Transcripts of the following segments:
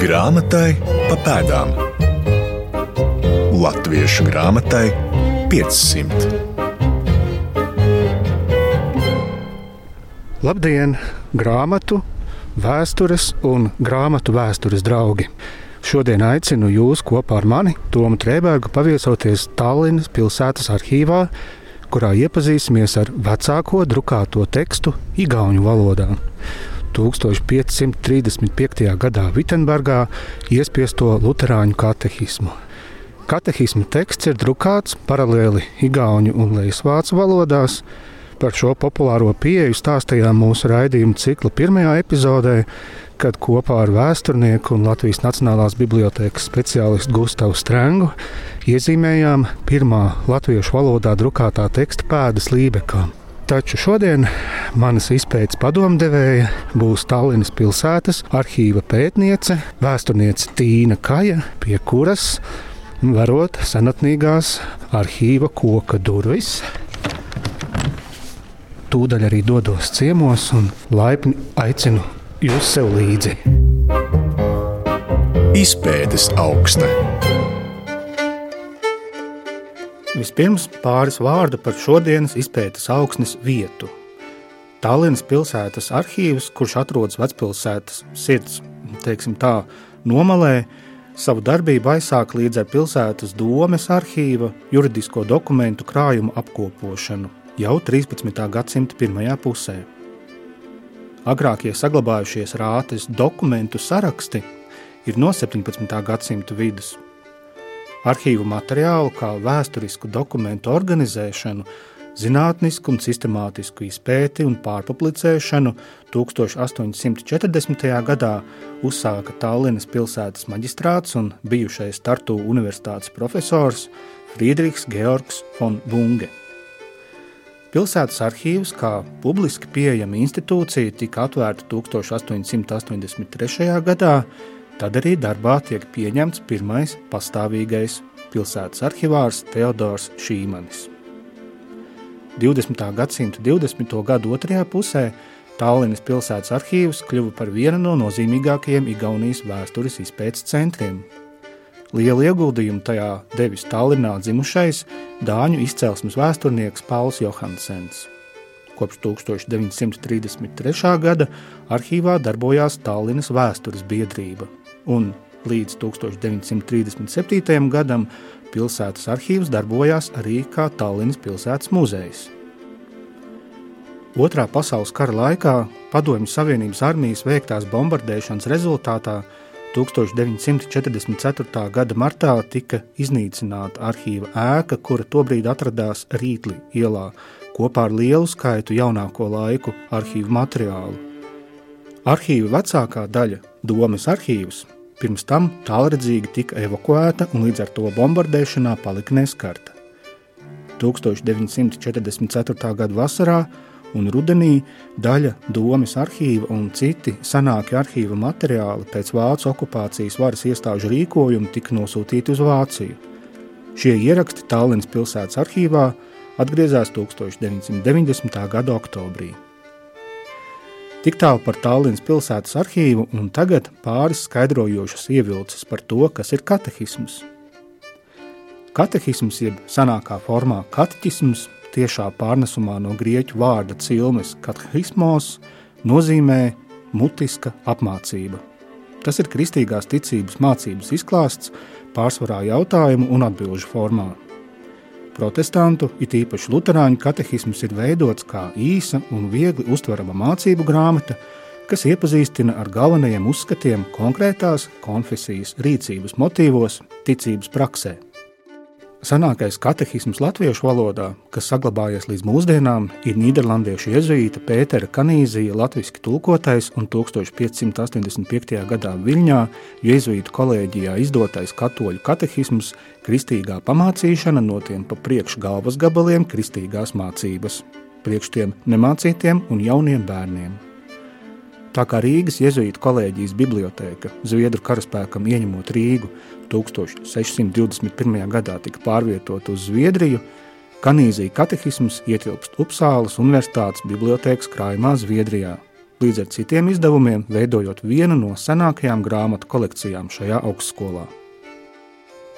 Grāmatai pa pēdām. Latviešu grāmatai 500. Labdien! Grāmatu, vēstures un grāmatu vēstures draugi! Šodien aicinu jūs kopā ar mani, Tomu Trēbergu, paviesoties Tallinas pilsētas arhīvā, kurā iepazīsimies ar vecāko drukāto tekstu Igaunu valodā. 1535. gadā Vitsenburgā iespiesto Lutāņu katehismu. Katehisma teksts ir drukāts paralēli Igaunu un Leisvācu valodās. Par šo populāro pieeju stāstījām mūsu raidījuma cikla pirmajā epizodē, kad kopā ar vēsturnieku un Latvijas Nacionālās bibliotēkas speciālistu Gustavu Strengu iezīmējām pirmā latviešu valodā drukātā teksta pēdas Lībekā. Taču šodien manas izpētes padomdevēja būs Tallinas pilsētas arhīva pētniece, vēsturniece Tīna Kaja, pie kuras varot senatnīgās arhīva koka durvis. Tūdaļ arī dodos ciemos un laipni aicinu jūs sev līdzi. Izpētes augsta. Vispirms pāris vārdu par šodienas izpētes augsnes vietu. Tallinas pilsētas arhīvs, kurš atrodas vecpilsētas sirds, teiksim tā, nomalē, savu darbību aizsāka līdz ar pilsētas domes arhīva juridisko dokumentu krājumu apkopošanu jau 13. gadsimta pirmajā pusē. Agrākie saglabājušies rātes dokumentu saraksti ir no 17. gadsimta vidus arhīvu materiālu kā vēsturisku dokumentu organizēšanu, zinātnisku un sistemātisku izpēti un pārpublicēšanu 1840. gadā uzsāka Tallinas pilsētas maģistrāts un bijušais Tartu universitātes profesors Friedrichs Georgs von Bunge. Pilsētas arhīvs kā publiski pieejama institūcija tika atvērta 1883. gadā, Tad arī darbā tiek pieņemts pirmais pastāvīgais pilsētas arhivārs Teodors Šīmanis. 20. gadsimta 20. gadu otrajā pusē Tallinas pilsētas arhīvs kļuva par vienu no nozīmīgākajiem Igaunijas vēstures izpētes centriem. Lielu ieguldījumu tajā devis Tallinā dzimušais dāņu izcelsmes vēsturnieks Pauls Johansens. Kopš 1933. gada arhīvā darbojās Tallinas vēstures biedrība – un līdz 1937. gadam pilsētas arhīvs darbojās arī kā Tallinas pilsētas muzejs. Otrā pasaules kara laikā Padomju Savienības armijas veiktās bombardēšanas rezultātā 1944. gada martā tika iznīcināta arhīva ēka, kura tobrīd atradās Rītli ielā, kopā ar lielu skaitu jaunāko laiku arhīvu materiālu. Arhīva vecākā daļa, Domas arhīvs, pirms tam tālredzīgi tika evakuēta un līdz ar to bombardēšanā palika neskarta. 1944. gada vasarā un rudenī daļa domas arhīva un citi senāki arhīva materiāli pēc vācu okupācijas varas iestāžu rīkojuma tika nosūtīti uz Vāciju. Šie ieraksti Tallinas pilsētas arhīvā atgriezās 1990. gada oktobrī. Tik tālu par Tallinas pilsētas arhīvu, un tagad pāris skaidrojošas ievilces par to, kas ir katehisms. Katehisms, jeb senākā formā kateķisms, tiešā pārnesumā no grieķu vārda cilmes katehismos, nozīmē mutiska apmācība. Tas ir kristīgās ticības mācības izklāsts pārsvarā jautājumu un atbilžu formā. Protestantu, it īpaši Lutāņu katehisms ir veidots kā īsa un viegli uztverama mācību grāmata, kas iepazīstina ar galvenajiem uzskatiem konkrētās konfesijas rīcības motīvos, ticības praksē. Senākais katehisms latviešu valodā, kas saglabājies līdz mūsdienām, ir Nīderlandiešu iezuīta Pētera Kanīzija latviski tulkotais un 1585. gadā Viļņā Jēzuītu kolēģijā izdotais katoļu katehisms Kristīgā pamācīšana no tiem pa priekš galvas gabaliem kristīgās mācības, priekš tiem nemācītiem un jauniem bērniem. Tā kā Rīgas jēzuītu kolēģijas biblioteka Zviedru karaspēkam ieņemot Rīgu 1621. gadā tika pārvietota uz Zviedriju, Kanīzija katehisms ietilpst Upsāles Universitātes bibliotekas krājumā Zviedrijā. līdz ar citiem izdevumiem veidojot vienu no senākajām grāmatu kolekcijām šajā augstskolā.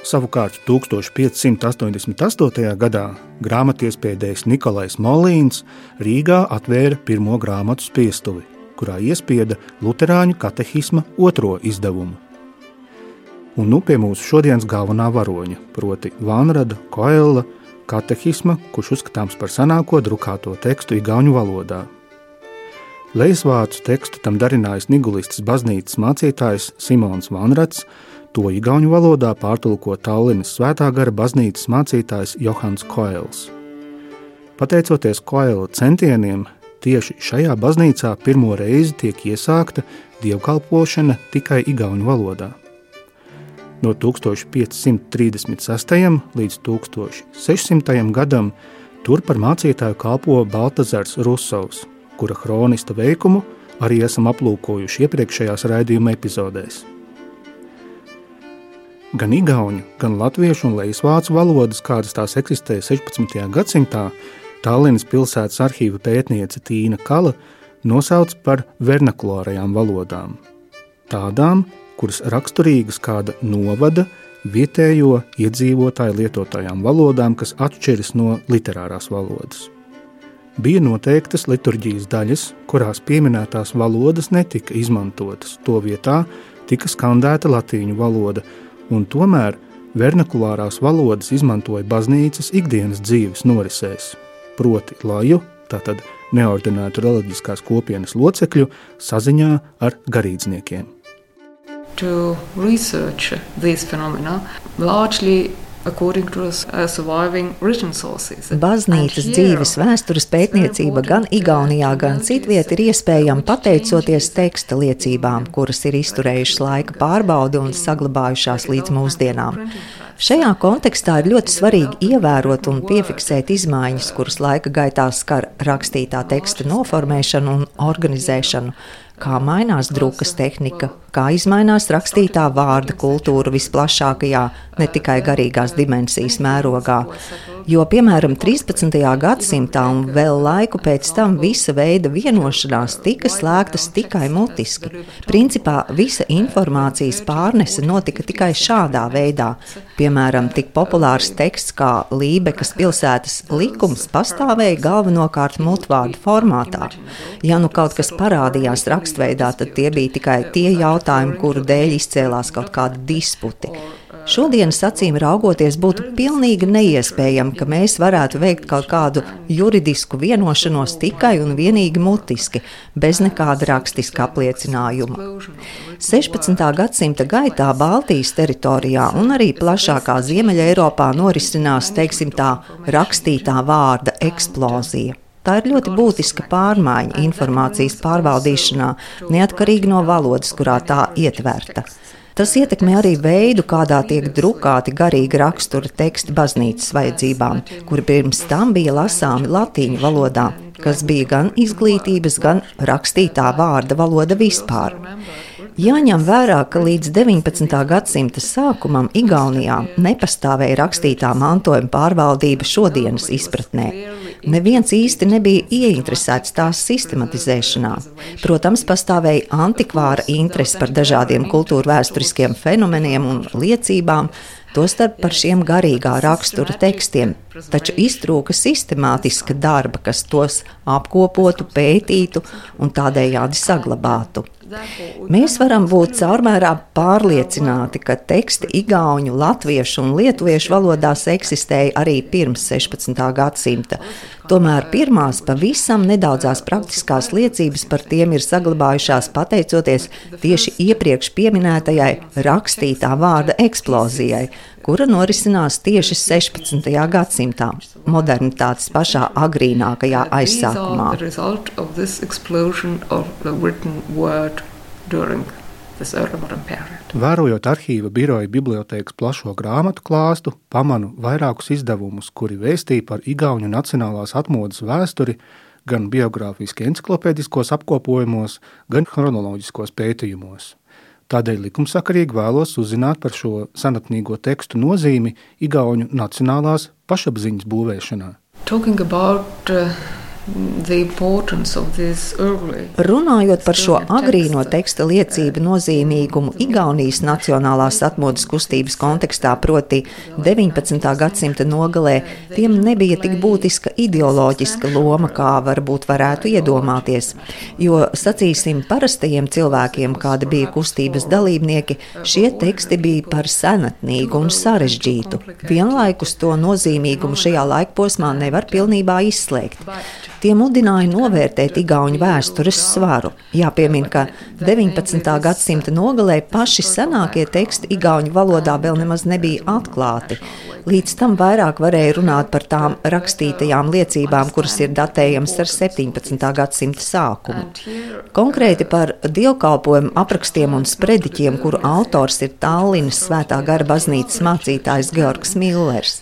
Savukārt 1588. gadā grāmatiespēdējs Nikolais Molīns Rīgā atvēra pirmo grāmatu spiestuvi, kurā iespieda Lutāņu katehisma otro izdevumu. Un nu pie mūsu šodienas galvenā varoņa, proti, Vanrada Koela katehisma, kurš uzskatāms par senāko drukāto tekstu Igaunu valodā. Leisvācu tekstu tam darinājis Nigulistas baznīcas mācītājs Simons Vanrats, to Igaunu valodā pārtulko Tallinas svētā gara baznīcas mācītājs Johans Koels. Pateicoties Koela centieniem, tieši šajā baznīcā pirmo reizi tiek iesākta dievkalpošana tikai Igaunu valodā. No 1536. līdz 1600. gadam tur par mācītāju kalpo Baltazars Rusovs, kura kronista veikumu arī esam aplūkojuši iepriekšējās raidījuma epizodēs. Gan igauņu, gan latviešu un leisvācu valodas, kādas tās eksistēja 16. gadsimtā, Tallinas pilsētas arhīva pētniece Tīna Kala nosauc par vernakulārajām valodām. Tādām, kuras raksturīgas kāda novada vietējo iedzīvotāju lietotajām valodām, kas atšķiras no literārās valodas. Bija noteiktas liturģijas daļas, kurās pieminētās valodas netika izmantotas. To vietā tika skandēta latīņu valoda, un tomēr vernakulārās valodas izmantoja baznīcas ikdienas dzīves norisēs, proti laju, tātad neordinētu reliģiskās kopienas locekļu saziņā ar garīdzniekiem. To research these phenomena largely Baznīcas dzīves vēstures pētniecība gan Igaunijā, gan citviet ir iespējama pateicoties teksta liecībām, kuras ir izturējušas laika pārbaudi un saglabājušās līdz mūsdienām. Šajā kontekstā ir ļoti svarīgi ievērot un piefiksēt izmaiņas, kuras laika gaitā skar rakstītā teksta noformēšanu un organizēšanu, kā mainās drukas tehnika, kā izmainās rakstītā vārda kultūra visplašākajā, ne tikai garīgās dimensijas mērogā. Jo, piemēram, 13. gadsimtā un vēl laiku pēc tam visa veida vienošanās tika slēgtas tikai mutiski. Principā visa informācijas pārnese notika tikai šādā veidā. Piemēram, tik populārs teksts kā Lībekas pilsētas likums pastāvēja galvenokārt mutvārdu formātā. Ja nu kaut kas parādījās rakstveidā, tad tie bija tikai tie jautājumi, kuru dēļ izcēlās kaut kādi disputi. Šodienas acīm raugoties, būtu pilnīgi neiespējami, ka mēs varētu veikt kaut kādu juridisku vienošanos tikai un vienīgi mutiski, bez nekāda rakstiska apliecinājuma. 16. gadsimta gaitā Baltijas teritorijā un arī plašākā Ziemeļa Eiropā norisinās, teiksim tā, rakstītā vārda eksplozija. Tā ir ļoti būtiska pārmaiņa informācijas pārvaldīšanā, neatkarīgi no valodas, kurā tā ietverta. Tas ietekmē arī veidu, kādā tiek drukāti garīgi rakstura teksti baznīcas vajadzībām, kuri pirms tam bija lasāmi latīņu valodā, kas bija gan izglītības, gan rakstītā vārda valoda vispār. Jāņem vērā, ka līdz 19. gadsimta sākumam Igaunijā nepastāvēja rakstītā mantojuma pārvaldība šodienas izpratnē. Neviens īsti nebija ieinteresēts tās sistematizēšanā. Protams, pastāvēja antikvāra interese par dažādiem kultūra vēsturiskiem fenomeniem un liecībām, tostarp par šiem garīgā rakstura tekstiem, taču iztrūka sistemātiska darba, kas tos apkopotu, pētītu un tādējādi saglabātu. Mēs varam būt caurmērā pārliecināti, ka teksti igauņu, latviešu un lietuviešu valodās eksistēja arī pirms 16. gadsimta. Tomēr pirmās pavisam nedaudzās praktiskās liecības par tiem ir saglabājušās pateicoties tieši iepriekš pieminētajai rakstītā vārda eksplozijai, kura norisinās tieši 16. gadsimtā, modernitātes pašā agrīnākajā aizsākumā. Vērojot arhīva biroja bibliotēkas plašo grāmatu klāstu, pamanu vairākus izdevumus, kuri vēstīja par Igaunijas nacionālās atmodas vēsturi, gan biogrāfiski enciklopēdiskos apkopojumos, gan chronoloģiskos pētījumos. Tādēļ likumsakarīgi vēlos uzzināt par šo senatnīgo tekstu nozīmi Igaunijas nacionālās pašapziņas būvēšanā. Talking about uh, Runājot par šo agrīno teksta liecību nozīmīgumu Igaunijas nacionālās atmodas kustības kontekstā, proti 19. gadsimta nogalē, tiem nebija tik būtiska ideoloģiska loma, kā varbūt varētu iedomāties. Jo, sacīsim, parastajiem cilvēkiem, kādi bija kustības dalībnieki, šie teksti bija par senatnīgu un sarežģītu. Vienlaikus to nozīmīgumu šajā laikposmā nevar pilnībā izslēgt. Tie mudināja novērtēt Igaunijas vēstures svaru. Jāpiemina, ka 19. gadsimta nogalē paši senākie teksti Igaunijas valodā vēl nemaz nebija atklāti. Līdz tam vairāk varēja runāt par tām rakstītajām liecībām, kuras ir datējamas ar 17. gadsimta sākumu. Konkrēti par dievkalpojumu aprakstiem un sprediķiem, kuru autors ir Tallinas Svētā gara baznīcas mācītājs Georgs Millers.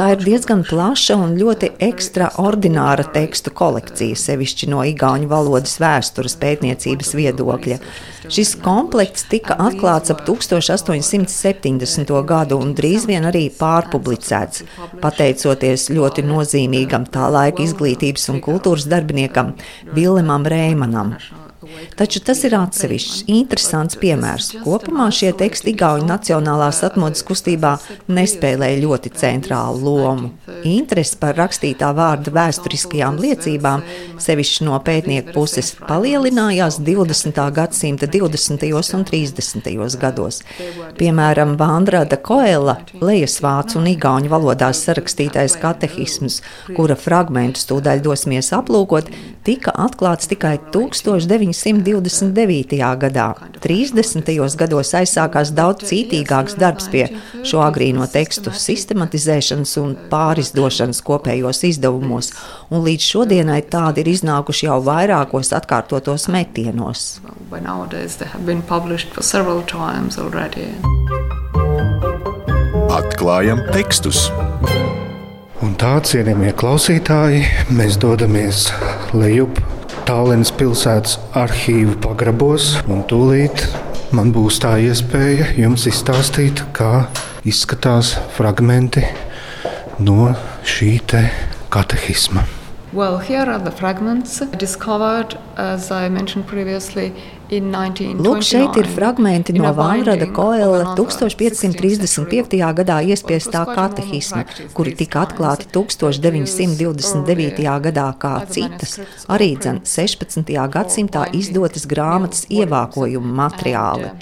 Tā ir diezgan plaša un ļoti ekstraordināra tekstu kolekcija, sevišķi no igauņu valodas vēstures pētniecības viedokļa. Šis komplekts tika atklāts ap 1870. gadu un drīz vien arī pārpublicēts, pateicoties ļoti nozīmīgam tā laika izglītības un kultūras darbiniekam Vilemam Rēmanam. Taču tas ir atsevišķs, interesants piemērs. Kopumā šie teksti Igaunijas nacionālās atmodas kustībā nespēlēja ļoti centrālu lomu. Interesi par rakstītā vārda vēsturiskajām liecībām, sevišķi no pētnieku puses, palielinājās 20. gadsimta 20. un 30. gados. Piemēram, Vandrada Koela, lejasvācu un igauņu valodās sarakstītais katehisms, kura fragmentus tūdaļ dosimies aplūkot, tika atklāts tikai 1900. 1929. gadā. 30. gados aizsākās daudz cītīgāks darbs pie šo agrīno tekstu sistematizēšanas un pārizdošanas kopējos izdevumos, un līdz šodienai tādi ir iznākuši jau vairākos atkārtotos metienos. Atklājam tekstus! Un tā, cienījamie klausītāji, mēs dodamies lejup Tallinas pilsētas arhīvu pagrabos, tūlīt man būs tā iespēja jums izstāstīt, kā izskatās fragmenti no šī katehisma. Well, here are the fragments discovered, as I mentioned previously, Lūk, šeit ir fragmenti no Vairada Koela 1535. gadā iespiestā katehisma, kuri tika atklāti 1929. gadā kā citas, arī dzen 16. gadsimtā izdotas grāmatas ievākojumu materiāli.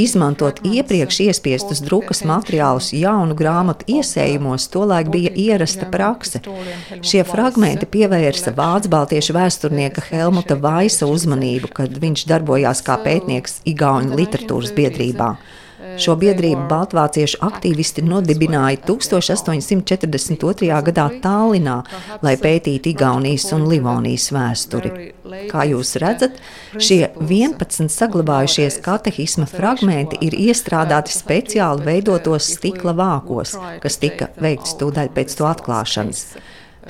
Izmantot iepriekš iespiestus drukas materiālus jaunu grāmatu iesējumos tolaik bija ierasta prakse. Šie fragmenti pievērsa vācu baltiešu vēsturnieka Helmuta Vaisa uzmanību, kad viņš darbojās kā pētnieks Igauņu literatūras biedrībā. Šo biedrību baltvāciešu aktīvisti nodibināja 1842. gadā Tallinā, lai pētītu Igaunijas un Livonijas vēsturi. Kā jūs redzat, šie 11 saglabājušies katehisma fragmenti ir iestrādāti speciāli veidotos stikla vākos, kas tika veikts tūdaļ pēc to atklāšanas.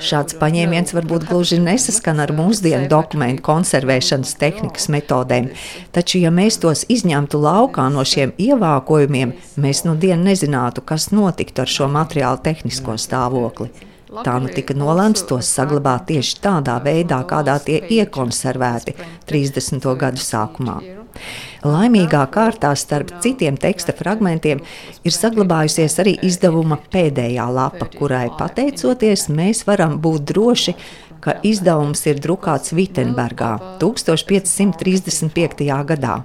Šāds paņēmiens varbūt gluži nesaskan ar mūsdienu dokumentu konservēšanas tehnikas metodēm, taču, ja mēs tos izņemtu laukā no šiem ievākojumiem, mēs nu dienu nezinātu, kas notiktu ar šo materiālu tehnisko stāvokli. Tā nu tika nolēmts tos saglabāt tieši tādā veidā, kādā tie iekonservēti 30. gadu sākumā. Laimīgā kārtā starp citiem teksta fragmentiem ir saglabājusies arī izdevuma pēdējā lapa, kurai pateicoties mēs varam būt droši, ka izdevums ir drukāts Vitsenburgā 1535. gadā.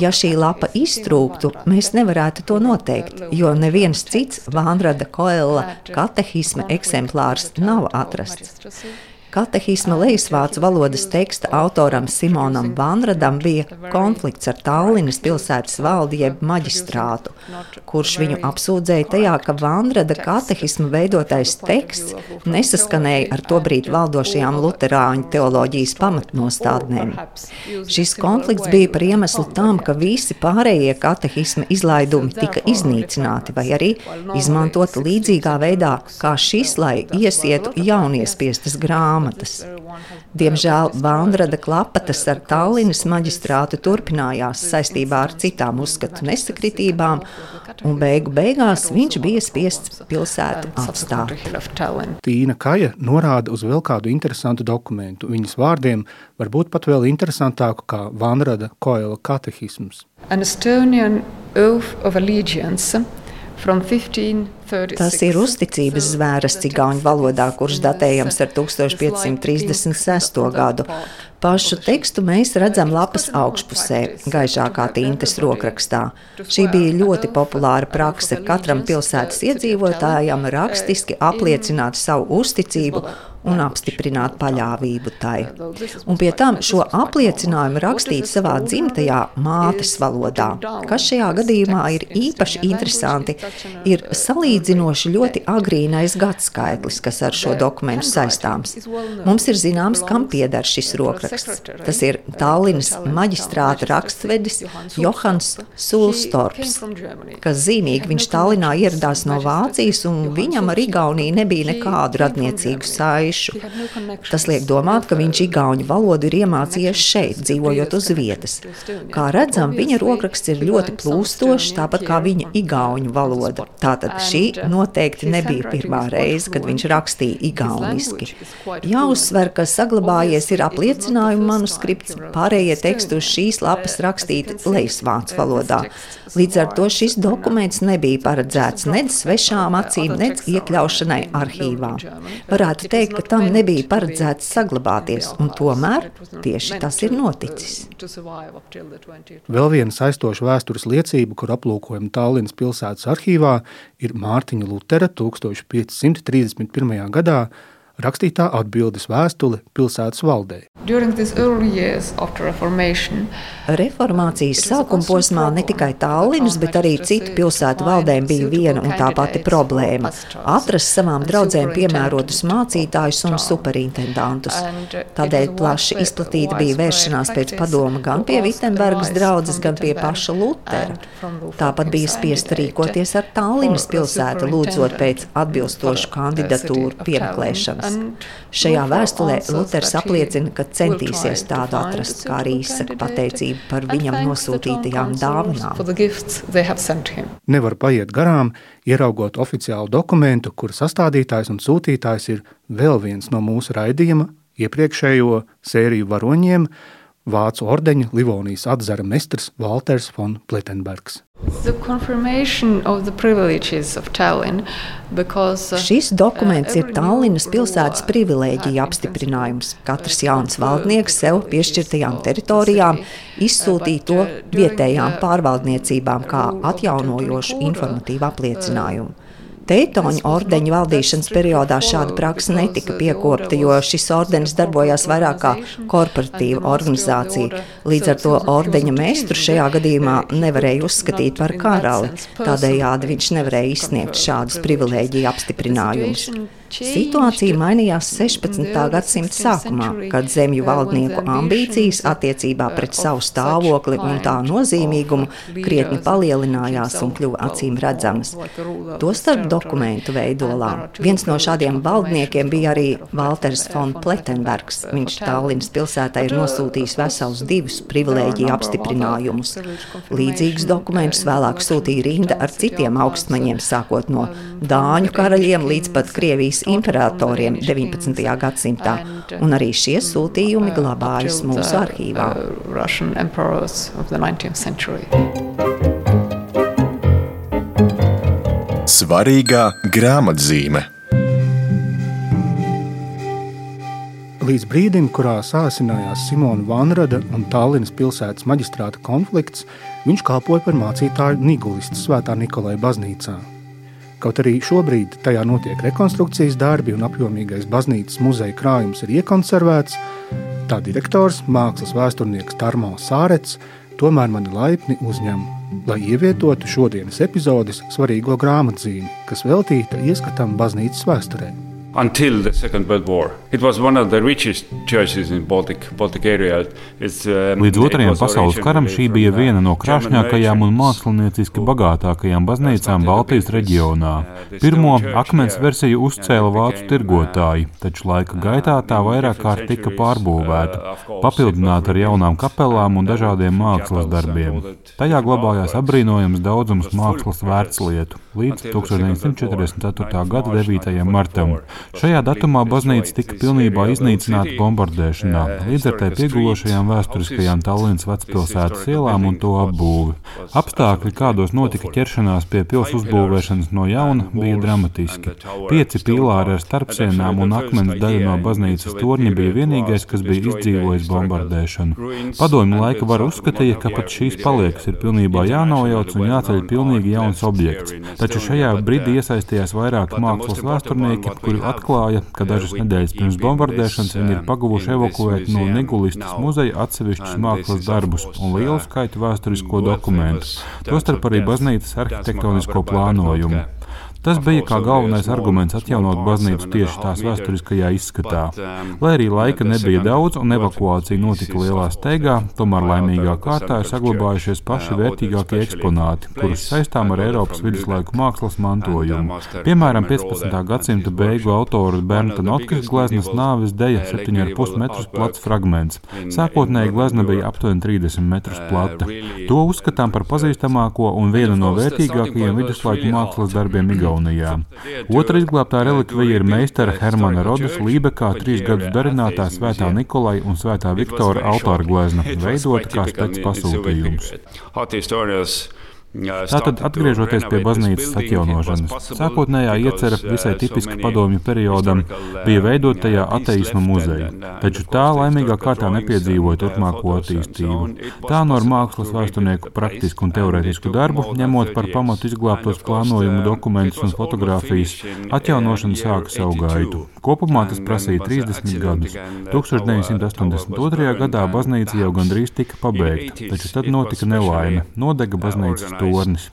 Ja šī lapa iztrūktu, mēs nevarētu to noteikt, jo neviens cits Vānrada Koela katehisma eksemplārs nav atrasts. Katehisma lejasvācu valodas teksta autoram Simonam Vanradam bija konflikts ar Tallinas pilsētas valdi jeb maģistrātu, kurš viņu apsūdzēja tajā, ka Vanrada katehisma veidotais teksts nesaskanēja ar tobrīd valdošajām luterāņu teoloģijas pamatnostādnēm. Šis konflikts bija par iemeslu tam, ka visi pārējie katehisma izlaidumi tika iznīcināti vai arī izmantoti līdzīgā veidā kā šis, lai iesietu jauniespietas grāmatas grāmatas. Diemžēl Vandrada klapatas ar Tallinas maģistrātu turpinājās saistībā ar citām uzskatu nesakritībām, un beigu beigās viņš bija spiests pilsētu atstāt. Tīna Kaja norāda uz vēl kādu interesantu dokumentu. Viņas vārdiem varbūt pat vēl interesantāku kā Vanrada Koela katehisms. An Estonian oath of allegiance Tas ir uzticības zvēras cigāņu valodā, kurš datējams ar 1536. gadu. Pašu tekstu mēs redzam lapas augšpusē, gaišākā tintes rokrakstā. Šī bija ļoti populāra prakse katram pilsētas iedzīvotājam rakstiski apliecināt savu uzticību un apstiprināt paļāvību tai. Un pie tam šo apliecinājumu rakstīt savā dzimtajā mātes valodā, kas šajā gadījumā ir īpaši interesanti, ir salīdzinoši ļoti agrīnais gadskaitlis, kas ar šo dokumentu saistāms. Mums ir zināms, kam pieder šis rokraksts. Tas ir Tallinas maģistrāta rakstvedis Johans Sulstorps, kas zīmīgi viņš Tallinā ieradās no Vācijas, un viņam ar Igauniju nebija nekādu radniecīgu saišu. Tas liek domāt, ka viņš igauņu valodu ir iemācījies šeit, dzīvojot uz vietas. Kā redzam, viņa rokraksts ir ļoti plūstošs, tāpat kā viņa igauņu valoda. Tātad šī noteikti nebija pirmā reize, kad viņš rakstīja igauniski. Jāuzsver, ka saglabājies ir apliecinājuma manuskripts, pārējie teksti uz šīs lapas rakstīti lejasvācu valodā. Līdz ar to šis dokuments nebija paredzēts nedz svešām acīm, nedz iekļaušanai arhīvā. Varētu teikt, ka tam nebija paredzēts saglabāties, un tomēr tieši tas ir noticis. Vēl viena saistoša vēstures liecība, kur aplūkojam Tallinas pilsētas arhīvā, ir Mārtiņa Lutera 1531. gadā rakstītā atbildes vēstule pilsētas valdē. Reformācijas sākuma posmā ne tikai Tallinas, bet arī citu pilsētu valdēm bija viena un tā pati problēma - atrast savām draudzēm piemērotus mācītājus un superintendantus. Tādēļ plaši izplatīta bija vēršanās pēc padoma gan pie Vitsenbergas draudzes, gan pie paša Lutera. Tāpat bija spiesta rīkoties ar Tallinas pilsētu, lūdzot pēc atbilstošu kandidatūru piemeklēšanas. Šajā vēstulē Luters apliecina, ka centīsies tādu atrast, kā arī izsaka pateicību par viņam nosūtītajām dāvanām. Nevar paiet garām, ieraugot oficiālu dokumentu, kur sastādītājs un sūtītājs ir vēl viens no mūsu raidījuma iepriekšējo sēriju varoņiem – Vācu ordeņa Livonijas atzara mestrs Walters von Plettenbergs. Because, uh, Šis dokuments ir Tallinas pilsētas privilēģija apstiprinājums. Katrs jauns valdnieks sev piešķirtajām teritorijām izsūtīja to vietējām pārvaldniecībām kā atjaunojošu informatīvu apliecinājumu. Teitoņa ordeņa valdīšanas periodā šāda praksa netika piekopta, jo šis ordenis darbojās vairāk kā korporatīva organizācija. Līdz ar to ordeņa meistru šajā gadījumā nevarēja uzskatīt par karali. Tādējādi viņš nevarēja izsniegt šādus privilēģiju apstiprinājumus. Situācija mainījās 16. gadsimta sākumā, kad zemju valdnieku ambīcijas attiecībā pret savu stāvokli un tā nozīmīgumu krietni palielinājās un kļuva acīm redzamas. Tostarp dokumentu veidolā. Viens no šādiem valdniekiem bija arī Walters von Plettenbergs. Viņš Tallinas pilsētai ir nosūtījis vesels divus privilēģiju apstiprinājumus. Līdzīgus dokumentus vēlāk sūtīja rinda ar citiem augstmaņiem, sākot no Dāņu karaļiem līdz pat Krievijas Krievijas imperatoriem 19. gadsimtā, un arī šie sūtījumi glabājas mūsu arhīvā. Svarīgā grāmatzīme. Līdz brīdim, kurā sācinājās Simona Vanrada un Tallinas pilsētas maģistrāta konflikts, viņš kalpoja par mācītāju Nigulistas svētā Nikolai baznīcā. Kaut arī šobrīd tajā notiek rekonstrukcijas darbi un apjomīgais baznīcas muzeja krājums ir iekonservēts, tā direktors, mākslas vēsturnieks Tarmo Sārets, tomēr mani laipni uzņem, lai ievietotu šodienas epizodes svarīgo grāmatzīmi, kas veltīta ieskatam baznīcas vēsturē. Until the Second World War. It was one of the richest churches in Baltic, Baltic area. It's, um, Līdz otrajam pasaules karam šī bija viena no krāšņākajām un mākslinieciski bagātākajām baznīcām Baltijas reģionā. Pirmo akmens versiju uzcēla vācu tirgotāji, taču laika gaitā tā vairāk kārt tika pārbūvēta, papildināta ar jaunām kapelām un dažādiem mākslas darbiem. Tajā glabājās apbrīnojams daudzums mākslas vērtslietu līdz 1944. gada 9. martam. Šajā datumā baznīca tika pilnībā iznīcināta bombardēšanā, līdz ar tai piegulošajām vēsturiskajām Tallinas vecpilsētas ielām un to apbūvi. Apstākļi, kādos notika ķeršanās pie pils uzbūvēšanas no jauna, bija dramatiski. Pieci pīlāri ar starpsienām un akmens daļa no baznīcas torņa bija vienīgais, kas bija izdzīvojis bombardēšanu. Padomju laika var uzskatīja, ka pat šīs paliekas ir pilnībā jānojauc un jāceļ pilnīgi jauns objekts. Taču šajā brīdī iesaistījās vairāki mākslas vēsturnieki, kuri atklāja, ka dažas nedēļas pirms bombardēšanas viņi ir paguvuši evakuēt no Negulistas muzeja atsevišķus mākslas darbus un lielu skaitu vēsturisko dokumentu, tostarp arī baznīcas arhitektonisko plānojumu. Tas bija kā galvenais arguments atjaunot baznīcu tieši tās vēsturiskajā izskatā. Lai arī laika nebija daudz un evakuācija notika lielā steigā, tomēr laimīgā kārtā ir saglabājušies paši vērtīgākie eksponāti, kurus saistām ar Eiropas viduslaiku mākslas mantojumu. Piemēram, 15. gadsimta beigu autora Bernta Notkas gleznas nāves deja 7,5 metrus plats fragments. Sākotnēji glezna bija aptuveni 30 metrus plata. To uzskatām par pazīstamāko un vienu no vērtīgākajiem viduslaiku mākslas darbiem Igaunijā. Igaunijā. Otra izglābtā relikvija ir meistara Hermana Rodas Lībekā trīs gadus darinātā Svētā Nikolai un Svētā Viktora altāra glezna, veidota kā spēc pasūtījums. Tātad, atgriežoties pie baznīcas atjaunošanas, sākotnējā iecerē visai tipiska padomju periodam bija veidot tajā ateismu muzeju, taču tā laimīgā kārtā nepiedzīvoja turpmāko attīstību. Tā no mākslas vēsturnieku praktisku un teorētisku darbu, ņemot par pamatu izglābtos plānojumu dokumentus un fotografijas, atjaunošana sāka savu gaitu. Kopumā tas prasīja 30 gadus. 1982. gadā baznīca jau gandrīz tika pabeigta, taču tad notika nelaime - nodega baznīcas Doorns.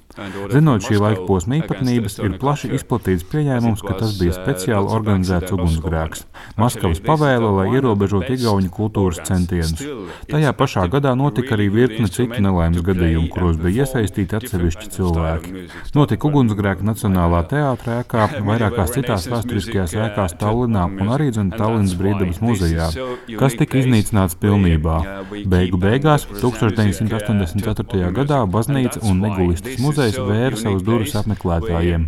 Zinot šī laika posma īpatnības, ir plaši izplatīts pieņēmums, ka tas bija speciāli organizēts ugunsgrēks. Maskavas pavēle, lai ierobežotu igauņu kultūras centienus. Tajā pašā gadā notika arī virkne citu nelaimes gadījumu, kuros bija iesaistīti atsevišķi cilvēki. Notika ugunsgrēki Nacionālā teātrā ēkā, vairākās citās vēsturiskajās ēkās Tallinā un arī Tallinas brīvības muzejā, kas tika iznīcināts pilnībā. Beigu beigās 1984. gadā baznīca un Negulistas muzejs vēra savus durvis apmeklētājiem.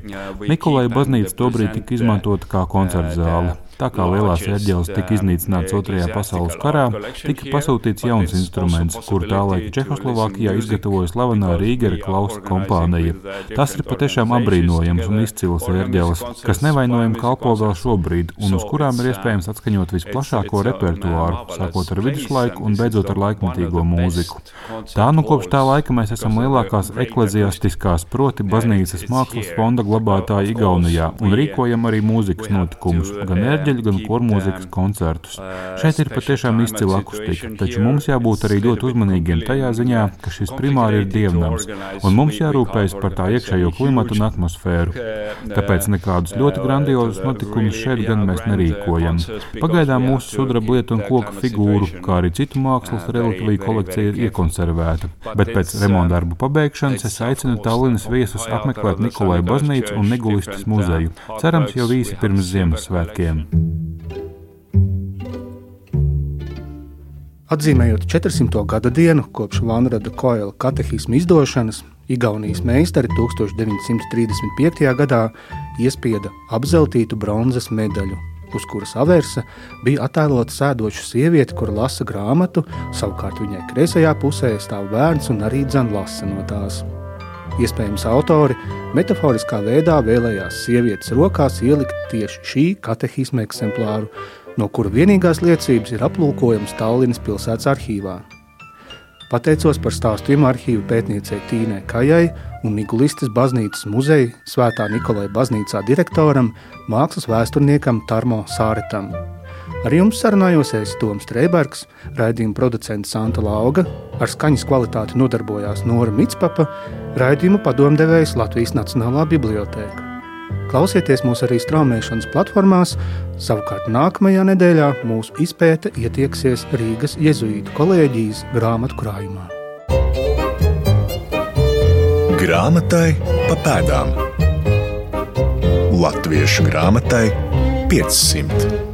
Nikolai baznīca tobrīd tika izmantota kā koncerta zāle. Tā kā lielās ērģeles tika iznīcināts Otrajā pasaules karā, tika pasūtīts jauns instruments, kuru tā laika Čehoslovākijā izgatavoja slavenā Rīgera klausa kompānija. Tas ir patiešām apbrīnojams un izcils ērģeles, kas nevainojami kalpo vēl šobrīd, un uz kurām ir iespējams atskaņot visplašāko repertuāru, sākot ar viduslaiku un beidzot ar laikmetīgo mūziku. Tā nu kopš tā laika mēs esam lielākās ekleziastiskās, proti baznīcas mākslas fonda glabātāji Igaunijā un rīkojam arī mūzikas notikumus, gan ērģeles, ārģeļu, gan kormūzikas koncertus. Šeit ir patiešām izcila akustika, taču mums jābūt arī ļoti uzmanīgiem tajā ziņā, ka šis primāri ir dievnams, un mums jārūpējas par tā iekšējo klimatu un atmosfēru. Tāpēc nekādus ļoti grandiozus notikumus šeit gan mēs nerīkojam. Pagaidām mūsu sudraba lietu un koku figūru, kā arī citu mākslas relikviju kolekcija ir iekonservēta, bet pēc remonta darbu pabeigšanas es aicinu Tallinas viesus apmeklēt Nikolai baznīcu un Negulistas muzeju. Cerams, jau īsi pirms Ziemassvētkiem. Atzīmējot 400. gada dienu kopš Vanrada Koela katehismu izdošanas, Igaunijas meistari 1935. gadā iespieda apzeltītu bronzas medaļu, uz kuras avērsa bija attēlota sēdoša sieviete, kur lasa grāmatu, savukārt viņai kreisajā pusē stāv bērns un arī dzan lasa no tās. Iespējams, autori metaforiskā veidā vēlējās sievietes rokās ielikt tieši šī katehisma eksemplāru, no kura vienīgās liecības ir aplūkojams Tallinas pilsētas arhīvā. Pateicos par stāstījumu arhīvu pētniecei Tīnai Kajai un Nigulistas baznīcas muzeja Svētā Nikolai baznīcā direktoram, mākslas vēsturniekam Tarmo Sāretam. Ar jums sarunājos es Toms Streibergs, raidījuma producents Santa Lauga, ar skaņas kvalitāti nodarbojās Nora Mitspapa, raidījuma padomdevējs Latvijas Nacionālā bibliotēka. Klausieties mūs arī straumēšanas platformās. Savukārt nākamajā nedēļā mūsu izpēte ietieksies Rīgas Jēzus kolēģijas grāmatu krājumā. Grāmatai pa pēdām Latviešu grāmatai 500.